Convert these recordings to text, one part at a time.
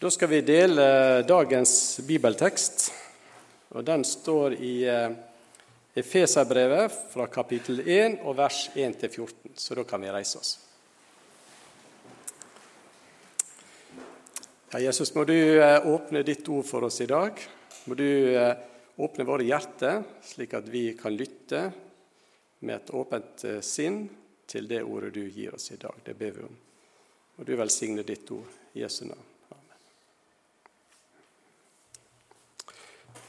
Da skal vi dele dagens bibeltekst. og Den står i eh, Efeserbrevet fra kapittel 1 og vers 1-14. Så da kan vi reise oss. Ja, Jesus, må du eh, åpne ditt ord for oss i dag. Må du eh, åpne våre hjerter, slik at vi kan lytte med et åpent sinn til det ordet du gir oss i dag. Det ber vi om. Må du velsigne ditt ord i Jesu navn.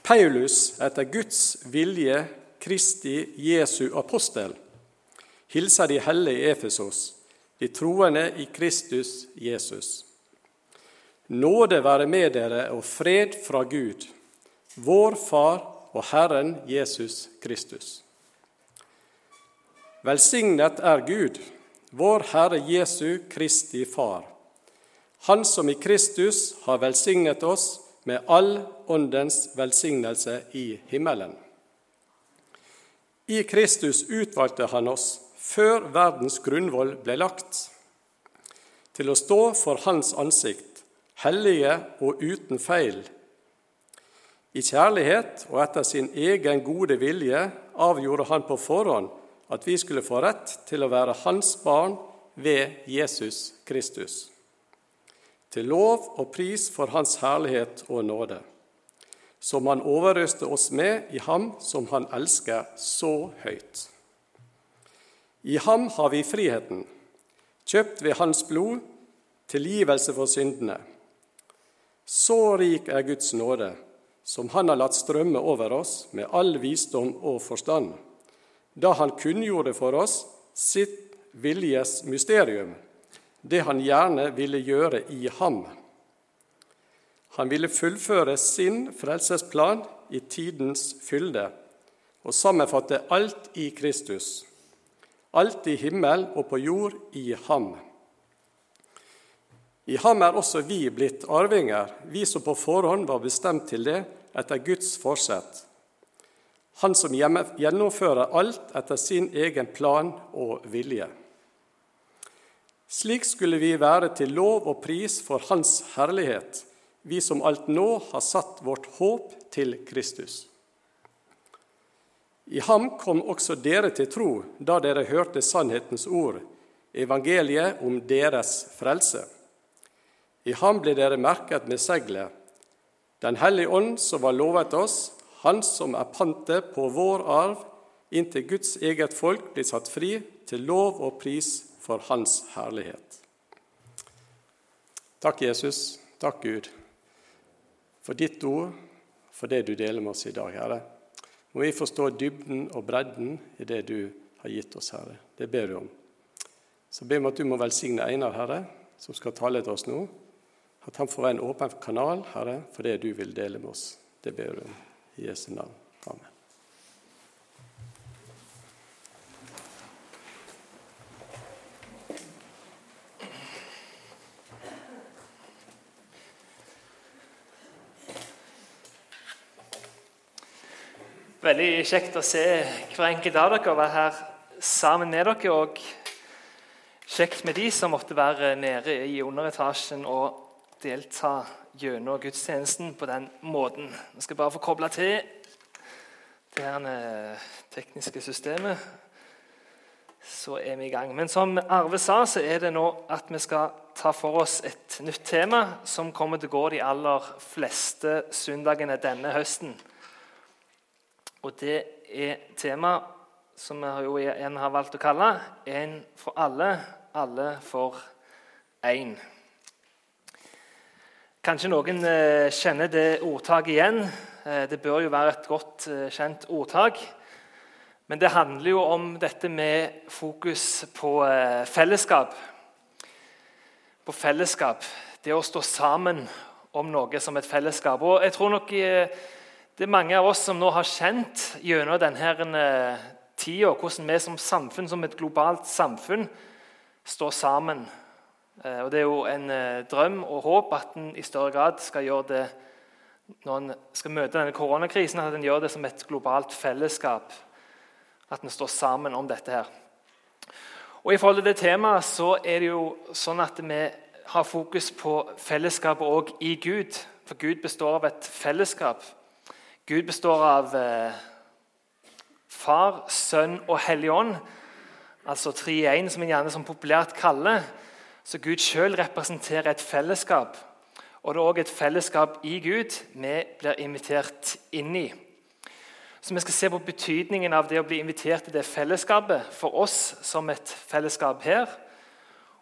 Paulus, etter Guds vilje, Kristi Jesu apostel, hilser de hellige i Efesos, de troende i Kristus Jesus. Nåde være med dere og fred fra Gud, vår Far og Herren Jesus Kristus. Velsignet er Gud, vår Herre Jesu Kristi Far, Han som i Kristus har velsignet oss med all Åndens velsignelse i himmelen. I Kristus utvalgte han oss før verdens grunnvoll ble lagt, til å stå for Hans ansikt, hellige og uten feil. I kjærlighet og etter sin egen gode vilje avgjorde han på forhånd at vi skulle få rett til å være hans barn ved Jesus Kristus til lov og pris for Hans herlighet og nåde, som Han overøste oss med i Ham som Han elsker så høyt. I Ham har vi friheten, kjøpt ved Hans blod, tilgivelse for syndene. Så rik er Guds nåde, som Han har latt strømme over oss med all visdom og forstand, da Han kunngjorde for oss sitt viljes mysterium det han gjerne ville gjøre i ham. Han ville fullføre sin frelsesplan i tidens fylde og sammenfatte alt i Kristus, alt i himmel og på jord i ham. I ham er også vi blitt arvinger, vi som på forhånd var bestemt til det etter Guds forsett. Han som gjennomfører alt etter sin egen plan og vilje. Slik skulle vi være til lov og pris for Hans herlighet, vi som alt nå har satt vårt håp til Kristus. I ham kom også dere til tro da dere hørte sannhetens ord, evangeliet om deres frelse. I ham ble dere merket med seglet, Den hellige ånd som var lovet oss, Han som er pantet på vår arv, inntil Guds eget folk blir satt fri til lov og pris for Hans herlighet. Takk, Jesus. Takk, Gud, for ditt ord, for det du deler med oss i dag, Herre. Må vi forstå dybden og bredden i det du har gitt oss, Herre. Det ber du om. Så ber vi at du må velsigne Einar, Herre, som skal tale til oss nå. At han får være en åpen kanal, Herre, for det du vil dele med oss. Det ber du om. I Jesu navn. Amen. Veldig kjekt å se hver enkelt av dere og være her sammen med dere. Og kjekt med de som måtte være nede i underetasjen og delta gjennom gudstjenesten på den måten. Vi skal bare få koble til det her tekniske systemet. Så er vi i gang. Men som Arve sa, så er det nå at vi skal ta for oss et nytt tema som kommer til å gå de aller fleste søndagene denne høsten. Og det er tema som vi igjen har valgt å kalle 'En for alle, alle for én'. Kanskje noen eh, kjenner det ordtaket igjen. Eh, det bør jo være et godt eh, kjent ordtak. Men det handler jo om dette med fokus på fellesskap. På fellesskap. Det å stå sammen om noe som et fellesskap. Og jeg tror nok det er mange av oss som nå har kjent gjennom denne eh, tida hvordan vi som samfunn, som et globalt samfunn står sammen. Eh, og Det er jo en eh, drøm og håp at en i større grad skal gjøre det når en skal møte denne koronakrisen, at en gjør det som et globalt fellesskap. At en står sammen om dette her. Og I forhold til det temaet så er det jo sånn at vi har fokus på fellesskapet òg i Gud. For Gud består av et fellesskap. Gud består av eh, Far, Sønn og Hellig Ånd, altså tre i én, som en gjerne som populært kaller. Så Gud sjøl representerer et fellesskap. Og det er òg et fellesskap i Gud vi blir invitert inn i. Så Vi skal se på betydningen av det å bli invitert til det fellesskapet for oss som et fellesskap her,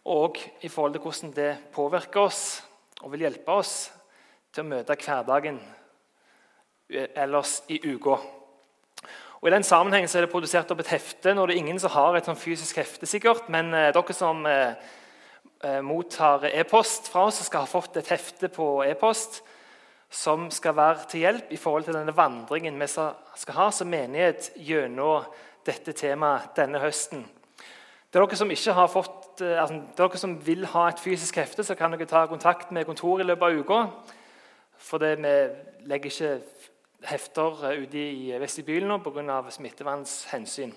og i forhold til hvordan det påvirker oss og vil hjelpe oss til å møte hverdagen ellers i uka. Og I den sammenhengen er det produsert opp et hefte. Nå er det ingen som har et sånn fysisk hefte, sikkert, men eh, dere som eh, eh mottar e-post fra oss, skal ha fått et hefte på e-post som skal være til hjelp i forhold til denne vandringen vi skal ha som menighet gjennom dette temaet denne høsten. Det er dere som ikke har fått, eh, altså, dere som vil ha et fysisk hefte, så kan dere ta kontakt med kontoret i løpet av uka. For det, vi legger ikke hefter eh, ute i vestibylen nå pga. smittevernhensyn.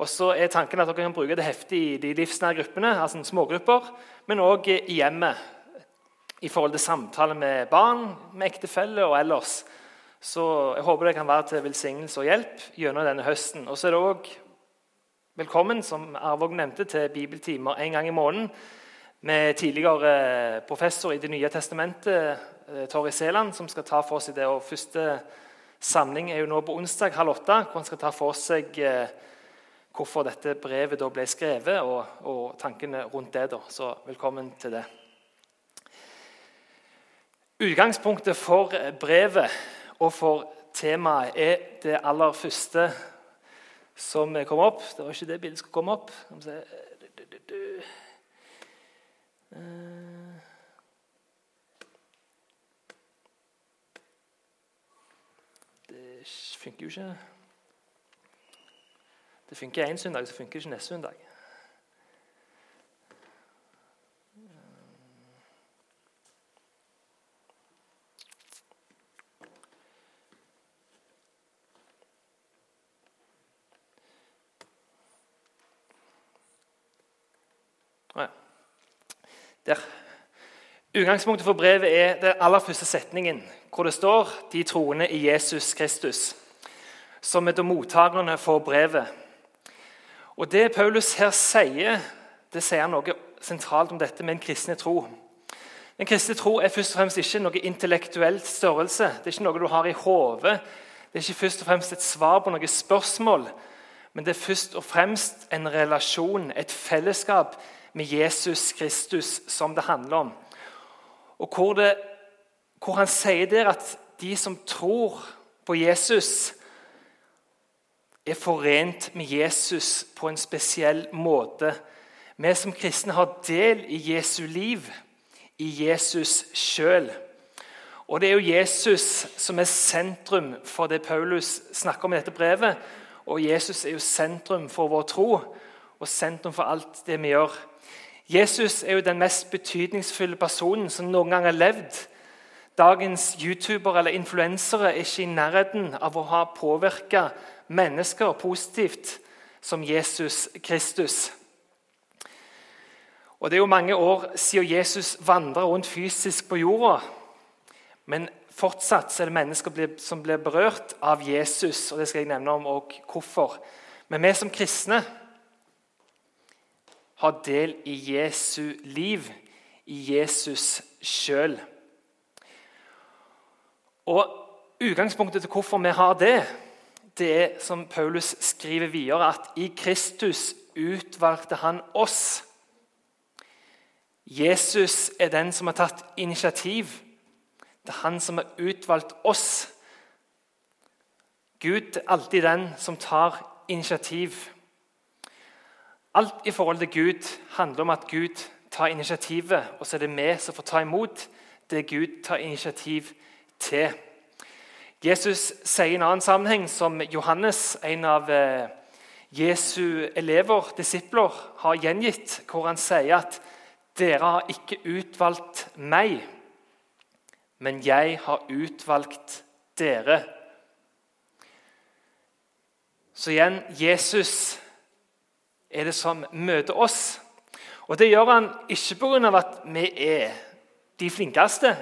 Og så er tanken at dere kan bruke det heftet i de livsnære gruppene, altså smågrupper, men òg i hjemmet i forhold til samtale med barn, med ektefelle og ellers. Så jeg håper det kan være til velsignelse og hjelp gjennom denne høsten. Og så er det òg velkommen, som Arvåg nevnte, til bibeltimer en gang i måneden med tidligere professor i Det nye testamentet, eh, Torry Seland, som skal ta for seg det. Og Første samling er jo nå på onsdag halv åtte, hvor han skal ta for seg eh, hvorfor dette brevet da ble skrevet, og, og tankene rundt det. da. Så velkommen til det. Utgangspunktet for brevet og for temaet er det aller første som kom opp. Det var ikke det bildet skulle komme opp. Det funker jo ikke. Det funker én søndag, så funker det ikke neste søndag. Der. Utgangspunktet for brevet er den aller første setningen, hvor det står 'de troende i Jesus Kristus', som er mottakerne for brevet. Og Det Paulus her sier, det sier noe sentralt om dette med en kristne tro. En kristne tro er først og fremst ikke noe intellektuelt størrelse. Det er ikke noe du har i hodet. Det er ikke først og fremst et svar på noe spørsmål, men det er først og fremst en relasjon, et fellesskap med Jesus Kristus som det handler om. Og hvor, det, hvor han sier der at de som tror på Jesus, er forent med Jesus på en spesiell måte. Vi som kristne har del i Jesu liv, i Jesus sjøl. Og Det er jo Jesus som er sentrum for det Paulus snakker om i dette brevet. Og Jesus er jo sentrum for vår tro og sentrum for alt det vi gjør. Jesus er jo den mest betydningsfulle personen som noen gang har levd. Dagens youtubere eller influensere er ikke i nærheten av å ha påvirka mennesker positivt som Jesus Kristus. Og Det er jo mange år siden Jesus vandra rundt fysisk på jorda. Men fortsatt er det mennesker som blir berørt av Jesus, og det skal jeg nevne om og hvorfor. Men vi som kristne har del i Jesu liv, i Jesus sjøl. Og Utgangspunktet til hvorfor vi har det, det som Paulus skriver videre, at i Kristus utvalgte han oss. Jesus er den som har tatt initiativ. Det er han som har utvalgt oss. Gud er alltid den som tar initiativ. Alt i forhold til Gud handler om at Gud tar initiativet, og så er det vi som får ta imot det Gud tar initiativ til. Jesus sier i en annen sammenheng, som Johannes, en av eh, Jesu elever, disipler, har gjengitt, hvor han sier at dere har ikke utvalgt meg, men jeg har utvalgt dere. Så igjen Jesus er det som møter oss. Og Det gjør han ikke pga. at vi er de flinkeste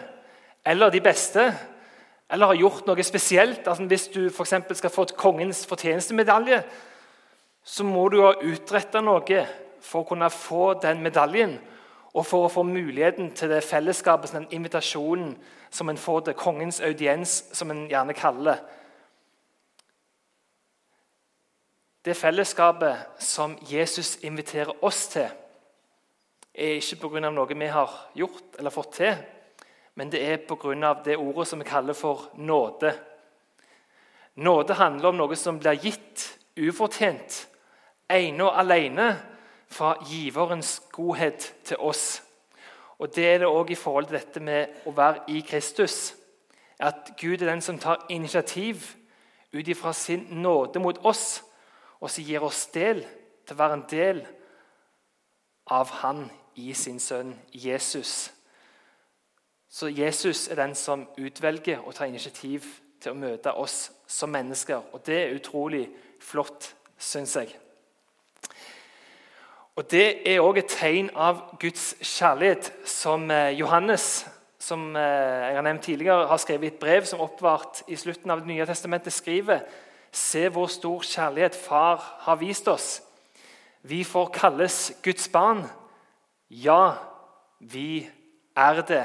eller de beste eller har gjort noe spesielt. Altså, hvis du for skal få et kongens fortjenestemedalje, så må du ha utretta noe for å kunne få den medaljen. Og for å få muligheten til det fellesskapet, den invitasjonen som en får til kongens audiens, som en gjerne kaller det. Det fellesskapet som Jesus inviterer oss til, er ikke pga. noe vi har gjort eller fått til, men det er pga. det ordet som vi kaller for nåde. Nåde handler om noe som blir gitt ufortjent, ene og alene fra giverens godhet til oss. Og Det er det òg i forhold til dette med å være i Kristus. At Gud er den som tar initiativ ut ifra sin nåde mot oss, og som gir oss del til å være en del av Han i sin sønn Jesus. Så Jesus er den som utvelger og tar initiativ til å møte oss som mennesker. Og det er utrolig flott, syns jeg. Og Det er òg et tegn av Guds kjærlighet, som eh, Johannes som eh, jeg har nevnt tidligere, har skrevet i et brev som oppvart i slutten av Det nye testamentet, skriver Se hvor stor kjærlighet Far har vist oss. Vi får kalles Guds barn. Ja, vi er det.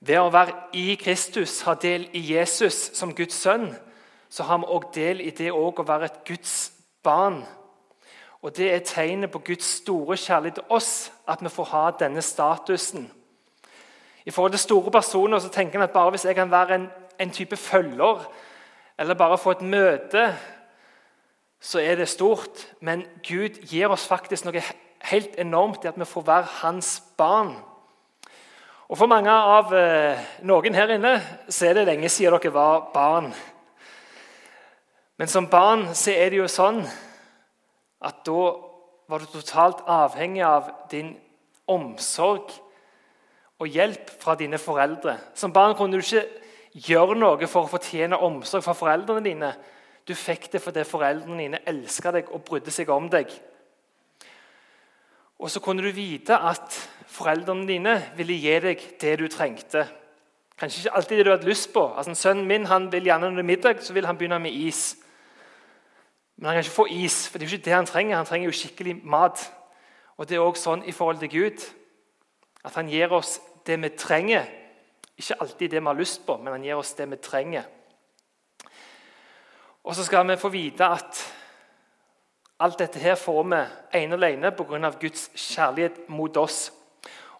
Ved å være i Kristus, ha del i Jesus som Guds sønn, så har vi òg del i det å være et Guds barn. Og Det er tegnet på Guds store kjærlighet til oss, at vi får ha denne statusen. I forhold til store personer så tenker en at bare hvis jeg kan være en, en type følger, eller bare få et møte, så er det stort. Men Gud gir oss faktisk noe helt enormt i at vi får være hans barn. Og For mange av eh, noen her inne så er det lenge siden dere var barn. Men som barn så er det jo sånn at da var du totalt avhengig av din omsorg og hjelp fra dine foreldre. Som barn kunne du ikke gjøre noe for å fortjene omsorg fra foreldrene dine. Du fikk det fordi foreldrene dine elska deg og brydde seg om deg. Og så kunne du vite at foreldrene dine ville gi deg det du trengte. Kanskje ikke alltid det du hadde lyst på. Altså, Sønnen min han vil gjerne under er middag, så vil han begynne med is. Men han kan ikke få is, for det er jo ikke det han trenger. Han trenger jo skikkelig mat. Og Det er også sånn i forhold til Gud. At han gir oss det vi trenger. Ikke alltid det vi har lyst på, men han gir oss det vi trenger. Og så skal vi få vite at alt dette her får vi ene og alene pga. Guds kjærlighet mot oss.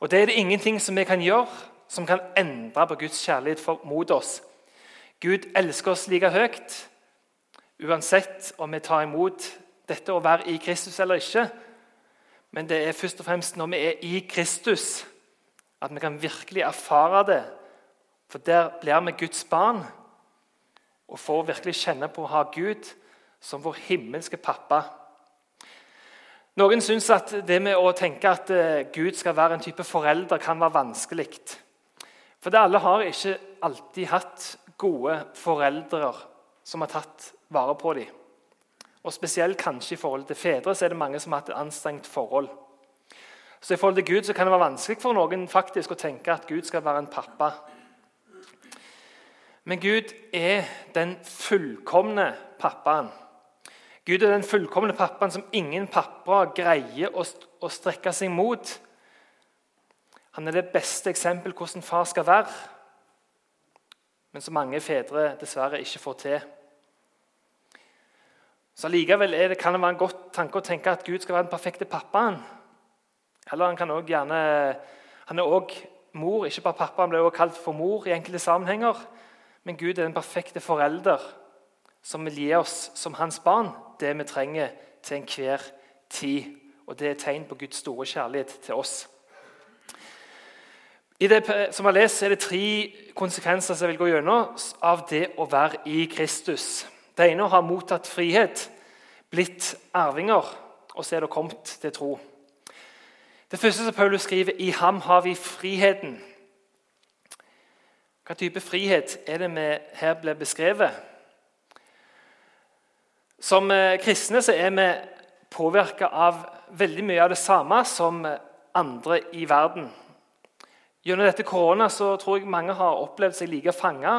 Og det er det ingenting som vi kan gjøre som kan endre på Guds kjærlighet for, mot oss. Gud elsker oss like høyt Uansett om vi tar imot dette å være i Kristus eller ikke. Men det er først og fremst når vi er i Kristus, at vi kan virkelig erfare det. For der blir vi Guds barn og får virkelig kjenne på å ha Gud som vår himmelske pappa. Noen syns at det med å tenke at eh, Gud skal være en type forelder, kan være vanskelig. For det alle har ikke alltid hatt gode foreldre som har tatt vare på dem. Og Spesielt kanskje i forhold til fedre så er det mange som har hatt et anstrengt forhold. Så i forhold til Gud så kan det være vanskelig for noen faktisk å tenke at Gud skal være en pappa. Men Gud er den fullkomne pappaen. Gud er den fullkomne pappaen som ingen pappa greier å, strekke seg mot. Han er det beste eksempel hvordan far skal være, men som mange fedre dessverre ikke får til. Så Likevel det, kan det være en godt tanke å tenke at Gud skal være den perfekte pappaen. Eller Han kan også gjerne, han er også mor, ikke bare pappa. Han ble også kalt for mor i enkelte sammenhenger. Men Gud er den perfekte forelder som vil gi oss som hans barn det vi trenger til enhver tid. Og Det er tegn på Guds store kjærlighet til oss. I det som jeg leser, er det tre konsekvenser som jeg vil gå gjennom av det å være i Kristus. Det ene har mottatt frihet, blitt arvinger, og så er det kommet til tro. Det første som Paulus skriver, i ham har vi friheten. Hva type frihet er det vi her blir beskrevet? Som eh, kristne så er vi påvirka av veldig mye av det samme som andre i verden. Gjennom dette korona så tror jeg mange har opplevd seg like fanga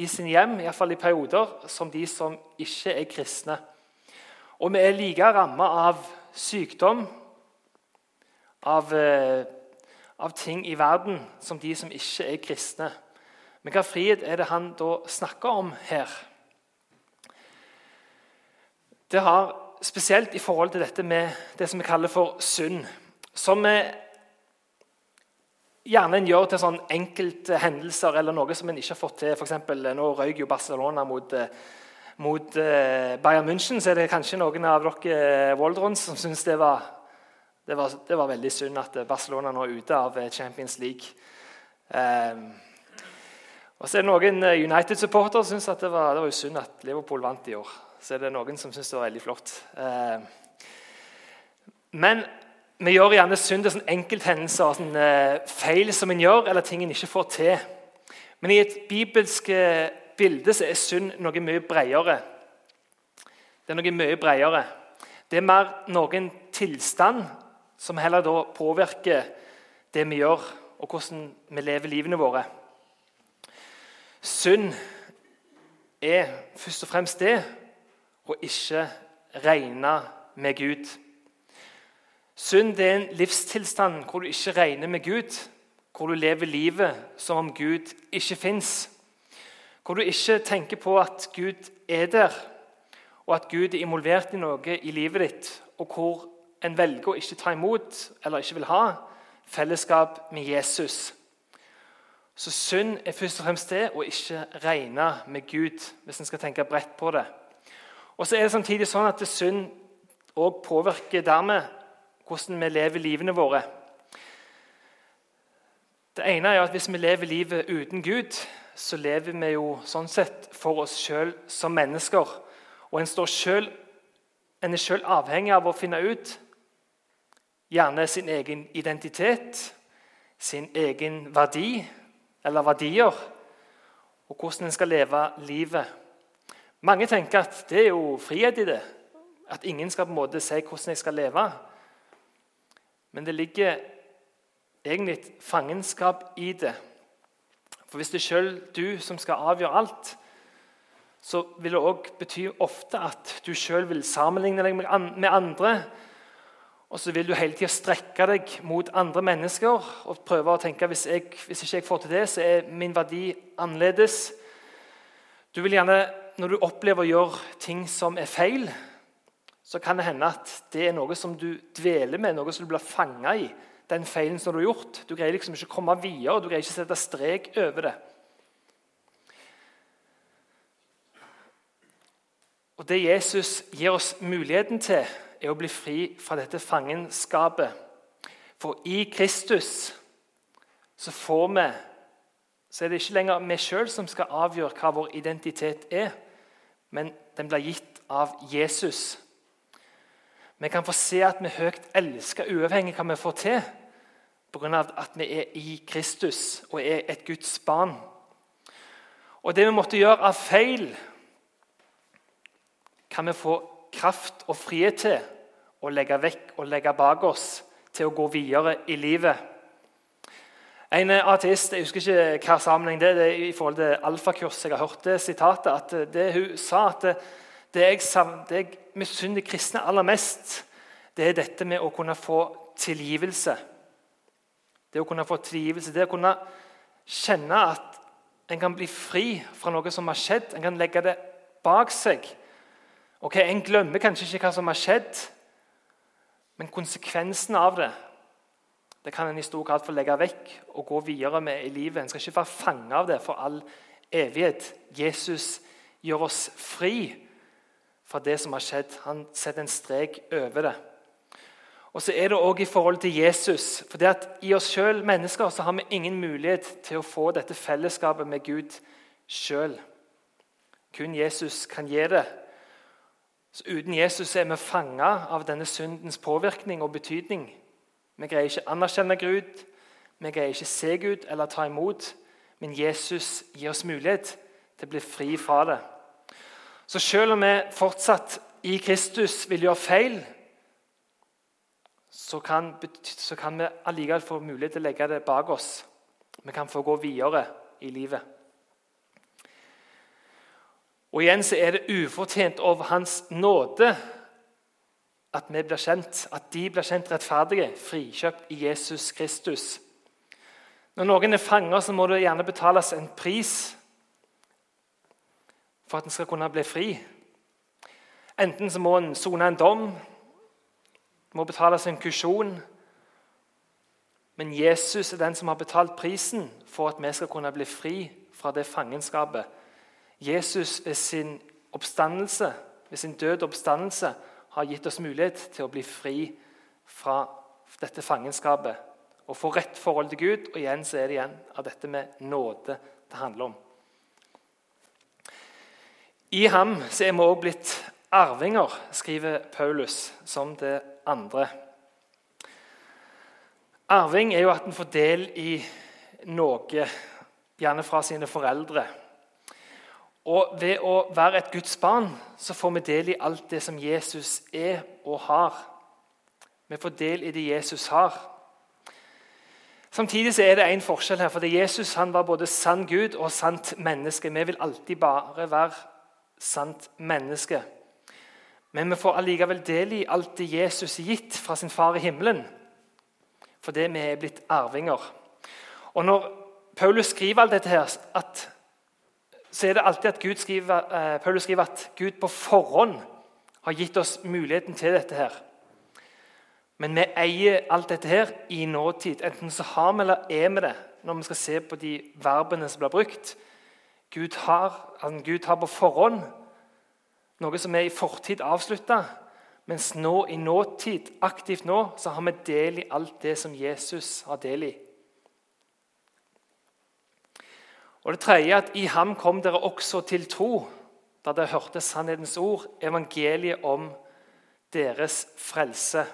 i sin hjem, i, fall i perioder, som de som ikke er kristne. Og vi er like ramma av sykdom, av, eh, av, ting i verden, som de som ikke er kristne. Men hva frihet er det han da snakker om her? Det har spesielt i forhold til dette med det som vi kaller for synd. Som vi gjerne en gjør til sånn enkelte hendelser eller noe som en ikke har fått til. For eksempel, nå røyk jo Barcelona mot, eh, mot uh, Bayern München. Så er det kanskje noen av dere Waldrons som syns det det, det var, veldig synd at Barcelona nå er ute av Champions League. Um, og så er det noen United-supportere som syns det var, det var synd at Liverpool vant i år. Så er det noen som syns det var veldig flott. Uh, men vi gjør gjerne synd til sånn enkelthendelser, sånn, eh, feil som en gjør, eller ting en ikke får til. Men i et bibelsk eh, bilde så er synd noe mye bredere. Det er noe mye bredere. Det er mer noen tilstand som heller da påvirker det vi gjør, og hvordan vi lever livene våre. Synd er først og fremst det å ikke regne med Gud. Synd er en livstilstand hvor du ikke regner med Gud, hvor du lever livet som om Gud ikke fins. Hvor du ikke tenker på at Gud er der, og at Gud er involvert i noe i livet ditt, og hvor en velger å ikke ta imot eller ikke vil ha fellesskap med Jesus. Så synd er først og fremst det å ikke regne med Gud, hvis en skal tenke bredt på det. Og så er det samtidig sånn at synd òg påvirker dermed hvordan vi lever livene våre. Det ene er at Hvis vi lever livet uten Gud, så lever vi jo sånn sett for oss sjøl som mennesker. Og en, selv, en er sjøl avhengig av å finne ut gjerne sin egen identitet, sin egen verdi eller verdier, og hvordan en skal leve livet. Mange tenker at det er jo frihet i det. At ingen skal på en måte si hvordan jeg skal leve. Men det ligger egentlig et fangenskap i det. For hvis det er sjøl du som skal avgjøre alt, så vil det òg bety ofte at du sjøl vil sammenligne deg med andre. Og så vil du hele tida strekke deg mot andre mennesker og prøve å tenke hvis, hvis ikke jeg får til det, så er min verdi annerledes. Du vil gjerne, Når du opplever å gjøre ting som er feil, så kan det hende at det er noe som du dveler med, noe som du blir fanga i. Den feilen som du har gjort. Du greier liksom ikke å komme videre, du greier ikke å sette strek over det. Og Det Jesus gir oss muligheten til, er å bli fri fra dette fangenskapet. For i Kristus så får vi så er det ikke lenger vi sjøl som skal avgjøre hva vår identitet er, men den blir gitt av Jesus. Vi kan få se at vi høyt elsker uavhengig av hva vi får til, pga. at vi er i Kristus og er et Guds barn. Og det vi måtte gjøre av feil, kan vi få kraft og frihet til å legge vekk og legge bak oss, til å gå videre i livet. En ateist, jeg husker ikke hva sammenheng det er, det er i forhold til alfakurs jeg har hørt det sitatet, at det hun sa at det, det jeg, det jeg misunner kristne aller mest, det er dette med å kunne få tilgivelse. Det å kunne få tilgivelse, det å kunne kjenne at en kan bli fri fra noe som har skjedd. En kan legge det bak seg. Ok, En glemmer kanskje ikke hva som har skjedd, men konsekvensen av det det kan en i stor grad få legge vekk og gå videre med i livet. En skal ikke være fanget av det for all evighet. Jesus gjør oss fri fra det som har skjedd. Han setter en strek over det. Og så er det òg i forhold til Jesus. For det at I oss sjøl, mennesker, så har vi ingen mulighet til å få dette fellesskapet med Gud sjøl. Kun Jesus kan gi det. Så Uten Jesus er vi fanga av denne syndens påvirkning og betydning. Vi greier ikke anerkjenne Gud, vi greier ikke se Gud eller ta imot. Men Jesus gir oss mulighet til å bli fri fra det. Så selv om vi fortsatt i Kristus vil gjøre feil, så kan, så kan vi allikevel få mulighet til å legge det bak oss. Vi kan få gå videre i livet. Og igjen så er det ufortjent over Hans nåde at vi blir kjent, at de blir kjent rettferdige, frikjøpt i Jesus Kristus. Når noen er fanger, så må det gjerne betales en pris for at en skal kunne bli fri. Enten så må en sone en dom, må betales en kusjon. Men Jesus er den som har betalt prisen for at vi skal kunne bli fri fra det fangenskapet. Jesus ved sin oppstandelse, ved sin død oppstandelse har gitt oss mulighet til å bli fri fra dette fangenskapet og få rett forhold til Gud. Og igjen så er det igjen av dette med nåde det handler om. I ham så er vi også blitt arvinger, skriver Paulus som det andre. Arving er jo at en får del i noe, gjerne fra sine foreldre. Og Ved å være et Guds barn så får vi del i alt det som Jesus er og har. Vi får del i det Jesus har. Samtidig så er det en forskjell her. for Jesus han var både sann Gud og sant menneske. Vi vil alltid bare være sant menneske. Men vi får allikevel del i alt det Jesus er gitt fra sin far i himmelen. Fordi vi er blitt arvinger. Og Når Paulus skriver alt dette, her, så er det alltid at Gud skriver, eh, Paulus skriver at Gud på forhånd har gitt oss muligheten til dette. her. Men vi eier alt dette her i nåtid. Enten så har vi eller er vi det når vi skal se på de verbene som blir brukt. Gud har, altså Gud har på forhånd noe som er i fortid avslutta. Mens nå i nåtid, aktivt nå, så har vi del i alt det som Jesus har del i. Og det tredje at i ham kom dere også til tro, da dere hørte sannhetens ord, evangeliet om deres frelse.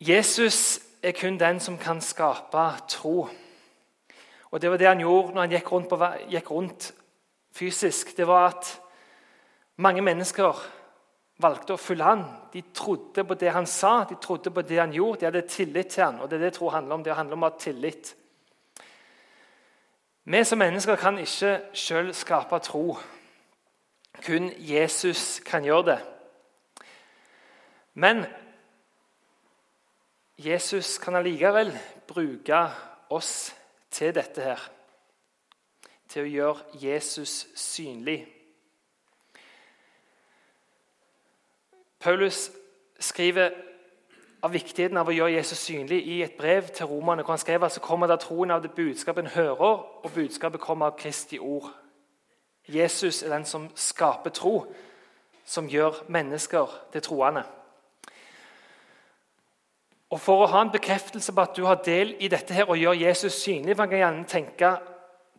Jesus er kun den som kan skape tro. Og Det var det han gjorde når han gikk rundt, på, gikk rundt fysisk. Det var at mange mennesker valgte å følge han. De trodde på det han sa, de trodde på det han gjorde. De hadde tillit til han, og Det er det tro handler om. Det handler om å ha tillit. Vi som mennesker kan ikke sjøl skape tro. Kun Jesus kan gjøre det. Men Jesus kan allikevel bruke oss til dette her. Til å gjøre Jesus synlig. Paulus skriver av viktigheten av å gjøre Jesus synlig i et brev til romerne. hvor Han skrev at så kommer det troen av det budskapet en hører, og budskapet kommer av Kristi ord. Jesus er den som skaper tro, som gjør mennesker til troende. Og For å ha en bekreftelse på at du har del i dette her og gjør Jesus synlig Man kan gjerne tenke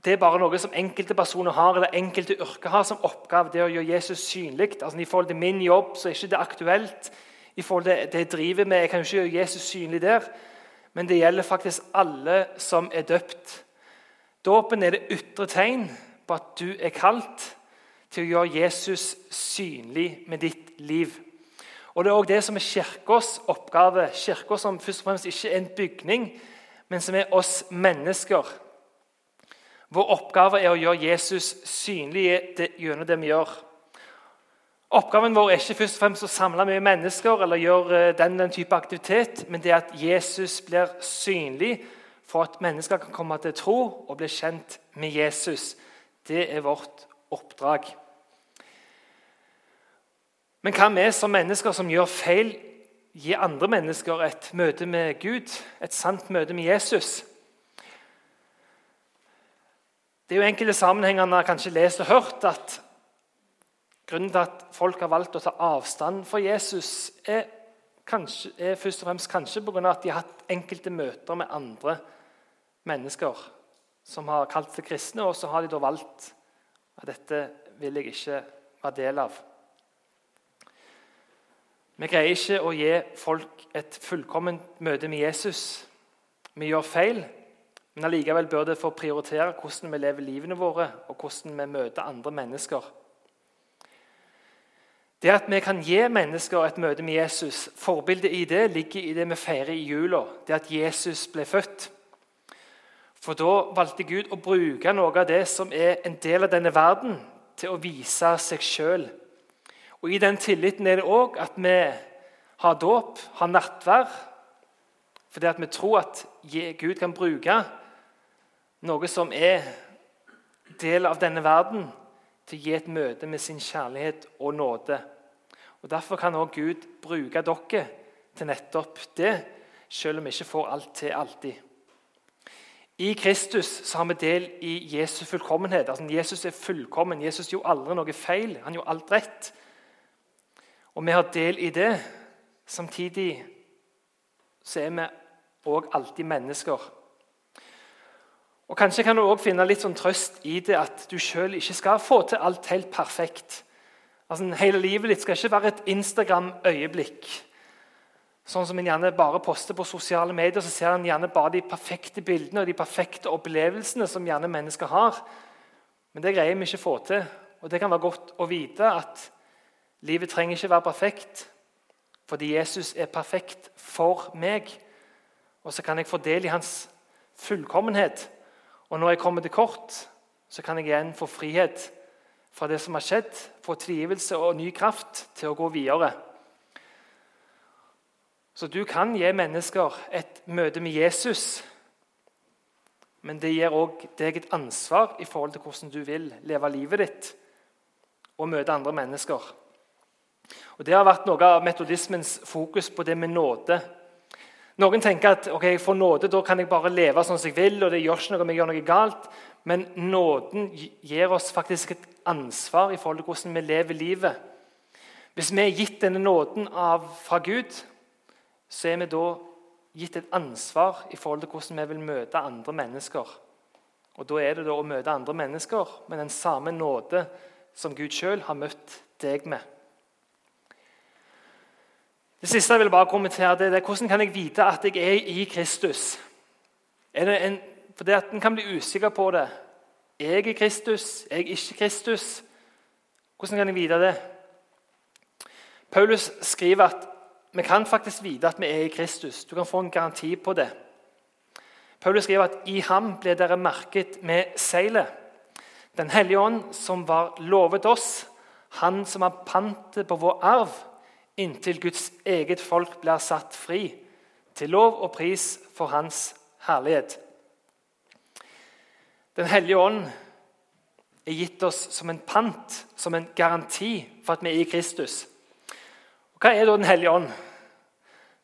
det er bare noe som enkelte personer har, eller enkelte yrker har som oppgave. det å gjøre Jesus synlig. Altså, I forhold til min jobb så er ikke det aktuelt. I forhold til det jeg driver med, Jeg kan jo ikke gjøre Jesus synlig der. Men det gjelder faktisk alle som er døpt. Dåpen er det ytre tegn på at du er kalt til å gjøre Jesus synlig med ditt liv. Og Det er òg det som er Kirkas oppgave. Kirka som først og fremst ikke er en bygning, men som er oss mennesker. Vår oppgave er å gjøre Jesus synlig gjennom det vi gjør. Oppgaven vår er ikke først og fremst å samle mye mennesker eller gjøre eh, den, den type aktivitet, men det er at Jesus blir synlig for at mennesker kan komme til tro og bli kjent med Jesus. Det er vårt oppdrag. Men hva vi som mennesker som gjør feil, gi andre mennesker et møte med Gud, et sant møte med Jesus? Det er jo enkelte sammenhenger man har kanskje lest og hørt at grunnen til at folk har valgt å ta avstand fra Jesus, er, kanskje, er først og fremst kanskje pga. at de har hatt enkelte møter med andre mennesker som har kalt seg kristne, og så har de da valgt at dette vil jeg ikke være del av. Vi greier ikke å gi folk et fullkomment møte med Jesus. Vi gjør feil. Men allikevel bør det få prioritere hvordan vi lever livene våre, og hvordan vi møter andre mennesker. Det at vi kan gi mennesker et møte med Jesus, forbildet i det ligger i det vi feirer i jula, det at Jesus ble født. For da valgte Gud å bruke noe av det som er en del av denne verden, til å vise seg sjøl. Og I den tilliten er det òg at vi har dåp, har nattvær, fordi at vi tror at Gud kan bruke noe som er del av denne verden, til å gi et møte med sin kjærlighet og nåde. Og Derfor kan også Gud bruke dere til nettopp det, selv om vi ikke får alt til alltid. I Kristus så har vi del i Jesu fullkommenhet. Altså, Jesus er fullkommen. Jesus gjorde aldri noe feil. Han gjorde alt rett. Og vi har del i det. Samtidig så er vi òg alltid mennesker. Og Kanskje kan du også finne litt sånn trøst i det at du sjøl ikke skal få til alt helt perfekt. Altså, hele livet ditt skal ikke være et Instagram-øyeblikk. Sånn som en gjerne bare poster på sosiale medier, så ser en gjerne bare de perfekte bildene og de perfekte opplevelsene som gjerne mennesker har. Men det greier vi ikke å få til. Og det kan være godt å vite at livet trenger ikke være perfekt, fordi Jesus er perfekt for meg. Og så kan jeg få del i hans fullkommenhet. Og når jeg kommer til kort, så kan jeg igjen få frihet fra det som har skjedd, få trivelse og ny kraft til å gå videre. Så du kan gi mennesker et møte med Jesus, men det gir òg deg et ansvar i forhold til hvordan du vil leve livet ditt og møte andre mennesker. Og Det har vært noe av metodismens fokus på det med nåde. Noen tenker at ok, jeg får nåde, da kan jeg bare leve sånn som jeg vil. og det gjør ikke noe om jeg gjør noe galt. Men nåden gir oss faktisk et ansvar i forhold til hvordan vi lever livet. Hvis vi er gitt denne nåden av, fra Gud, så er vi da gitt et ansvar i forhold til hvordan vi vil møte andre mennesker. Og Da er det da å møte andre mennesker med den samme nåde som Gud sjøl har møtt deg med. Det siste jeg vil bare kommentere, det er hvordan kan jeg vite at jeg er i Kristus? Er det en, for det at En kan bli usikker på det. Jeg er Kristus? jeg Er ikke Kristus? Hvordan kan jeg vite det? Paulus skriver at vi kan faktisk vite at vi er i Kristus. Du kan få en garanti på det. Paulus skriver at i ham ble dere merket med seilet. Den hellige ånd som var lovet oss, han som har pantet på vår arv inntil Guds eget folk blir satt fri, til lov og pris for Hans herlighet. Den hellige ånd er gitt oss som en pant, som en garanti for at vi er i Kristus. Og hva er da Den hellige ånd?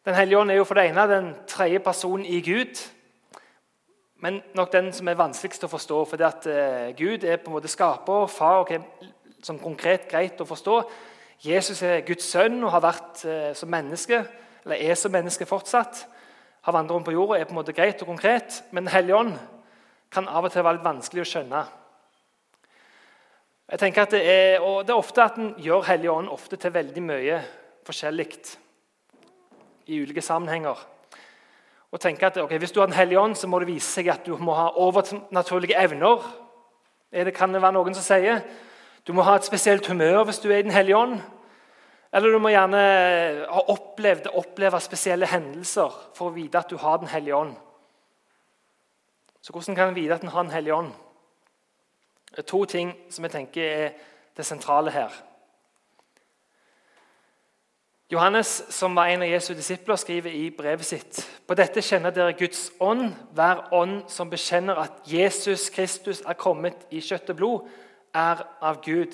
Den hellige ånd er jo for det ene den tredje personen i Gud. Men nok den som er vanskeligst å forstå. For at uh, Gud er på en måte skaper, far, og er som konkret greit å forstå. Jesus er Guds sønn og har vært eh, som menneske, eller er som menneske fortsatt. Har vandret rundt på jorda, er på en måte greit og konkret, men Den hellige ånd kan av og til være litt vanskelig å skjønne. Jeg tenker at Det er, og det er ofte at en gjør Hellige ånd ofte til veldig mye forskjellig i ulike sammenhenger. Og tenker at okay, Hvis du har Den hellige ånd, så må det vise seg at du må ha overnaturlige evner. Det kan det være noen som sier. Du må ha et spesielt humør hvis du er i Den hellige ånd. Eller du må gjerne ha opplevd oppleve spesielle hendelser for å vite at du har Den hellige ånd. Så hvordan kan en vite at en har Den hellige ånd? Det er to ting som jeg tenker er det sentrale her. Johannes, som var en av Jesu disipler, skriver i brevet sitt På dette kjenner dere Guds ånd, hver ånd som bekjenner at Jesus Kristus er kommet i kjøtt og blod, er av Gud.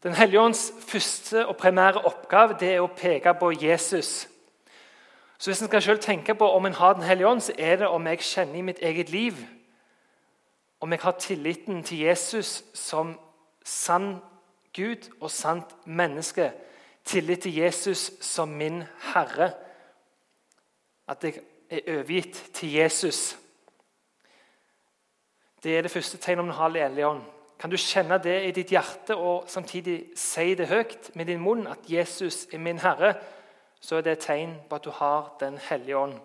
Den hellige ånds første og primære oppgave det er å peke på Jesus. Så Hvis en skal selv tenke på om en har Den hellige ånd, så er det om jeg kjenner i mitt eget liv om jeg har tilliten til Jesus som sann Gud og sant menneske. Tillit til Jesus som min Herre. At jeg er overgitt til Jesus. Det er det første tegnet om den hellige ånd. Kan du kjenne det i ditt hjerte og samtidig si det høyt med din munn at Jesus er min Herre, så er det et tegn på at du har Den hellige ånd.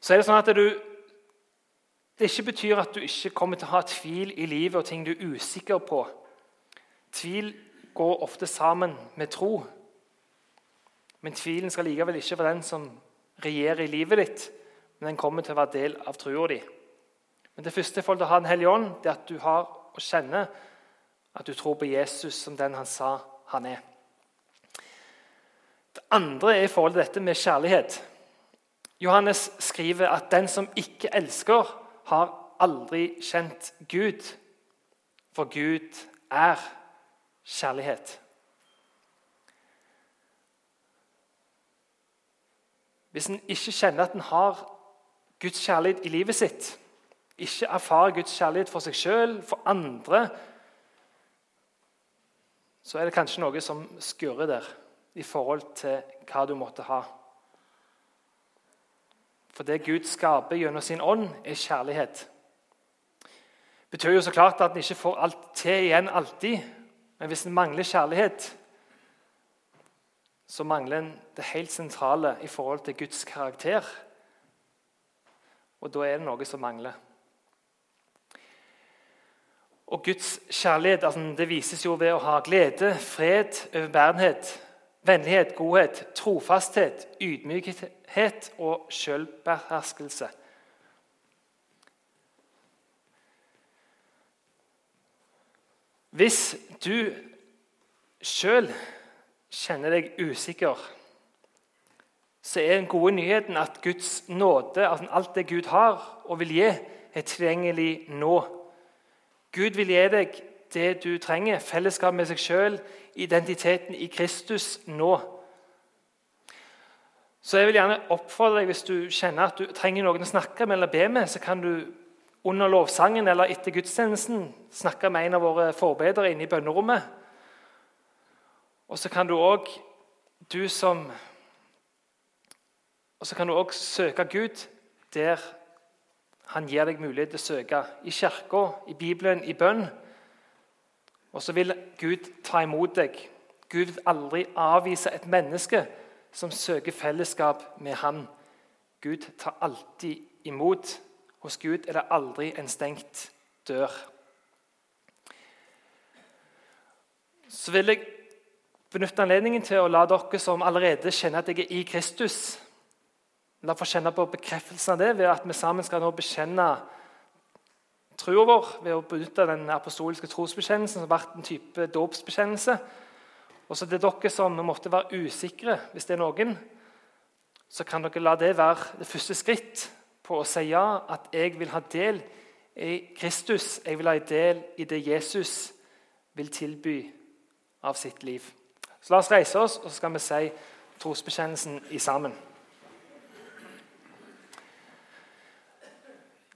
Så er det sånn at du, Det ikke betyr at du ikke kommer til å ha tvil i livet og ting du er usikker på. Tvil går ofte sammen med tro. Men tvilen skal likevel ikke være den som regjerer i livet ditt, men den kommer til å være del av trua di. Men det første for å ha Den hellige ånd, det er at du har å kjenne at du tror på Jesus som den han sa han er. Det andre er i forhold til dette med kjærlighet. Johannes skriver at den som ikke elsker, har aldri kjent Gud. For Gud er kjærlighet. Hvis en ikke kjenner at en har Guds kjærlighet i livet sitt, ikke erfarer Guds kjærlighet for seg sjøl, for andre, så er det kanskje noe som skurrer der i forhold til hva du måtte ha. For det Gud skaper gjennom sin ånd, er kjærlighet. Det betyr jo så klart at en ikke får alt til igjen alltid. Men hvis en mangler kjærlighet, så mangler en det helt sentrale i forhold til Guds karakter. Og da er det noe som mangler. Og Guds kjærlighet altså, det vises jo ved å ha glede, fred, overbærenhet, vennlighet, godhet, trofasthet, ydmykhet og selvbeherskelse. Hvis du sjøl kjenner deg usikker, så er den gode nyheten at Guds nåde, at alt det Gud har og vil gi, er tilgjengelig nå. Gud vil gi deg det du trenger, fellesskap med seg sjøl, identiteten i Kristus nå. Så jeg vil gjerne oppfordre deg, Hvis du kjenner at du trenger noen å snakke med eller be med, så kan du under lovsangen eller etter gudstjenesten snakke med en av våre forbedere inne i bønnerommet. Og så kan du òg, du som Og så kan du òg søke Gud der han gir deg mulighet til å søke. I kirka, i Bibelen, i bønn. Og så vil Gud ta imot deg. Gud vil aldri avvise et menneske som søker fellesskap med ham. Gud tar alltid imot. Hos Gud er det aldri en stengt dør. Så vil jeg benytte anledningen til å la dere som allerede kjenner at jeg er i Kristus, la få kjenne på bekreftelsen av det ved at vi sammen skal nå bekjenne troa vår ved å benytte den apostoliske trosbekjennelsen som har vært en type dåpsbekjennelse. Og så til dere som måtte være usikre, hvis det er noen, så kan dere la det være det første skritt på å si ja, at jeg vil ha del i Kristus. Jeg vil ha del i det Jesus vil tilby av sitt liv. Så La oss reise oss, og så skal vi si trosbekjennelsen i sammen.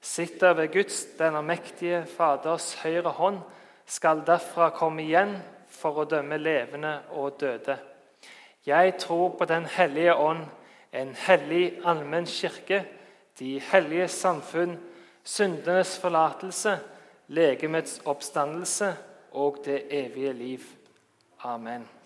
sitter ved Guds, den mektige Faders høyre hånd, skal derfra komme igjen for å dømme levende og døde. Jeg tror på Den hellige ånd, en hellig allmenn kirke, de hellige samfunn, syndenes forlatelse, legemets oppstandelse og det evige liv. Amen.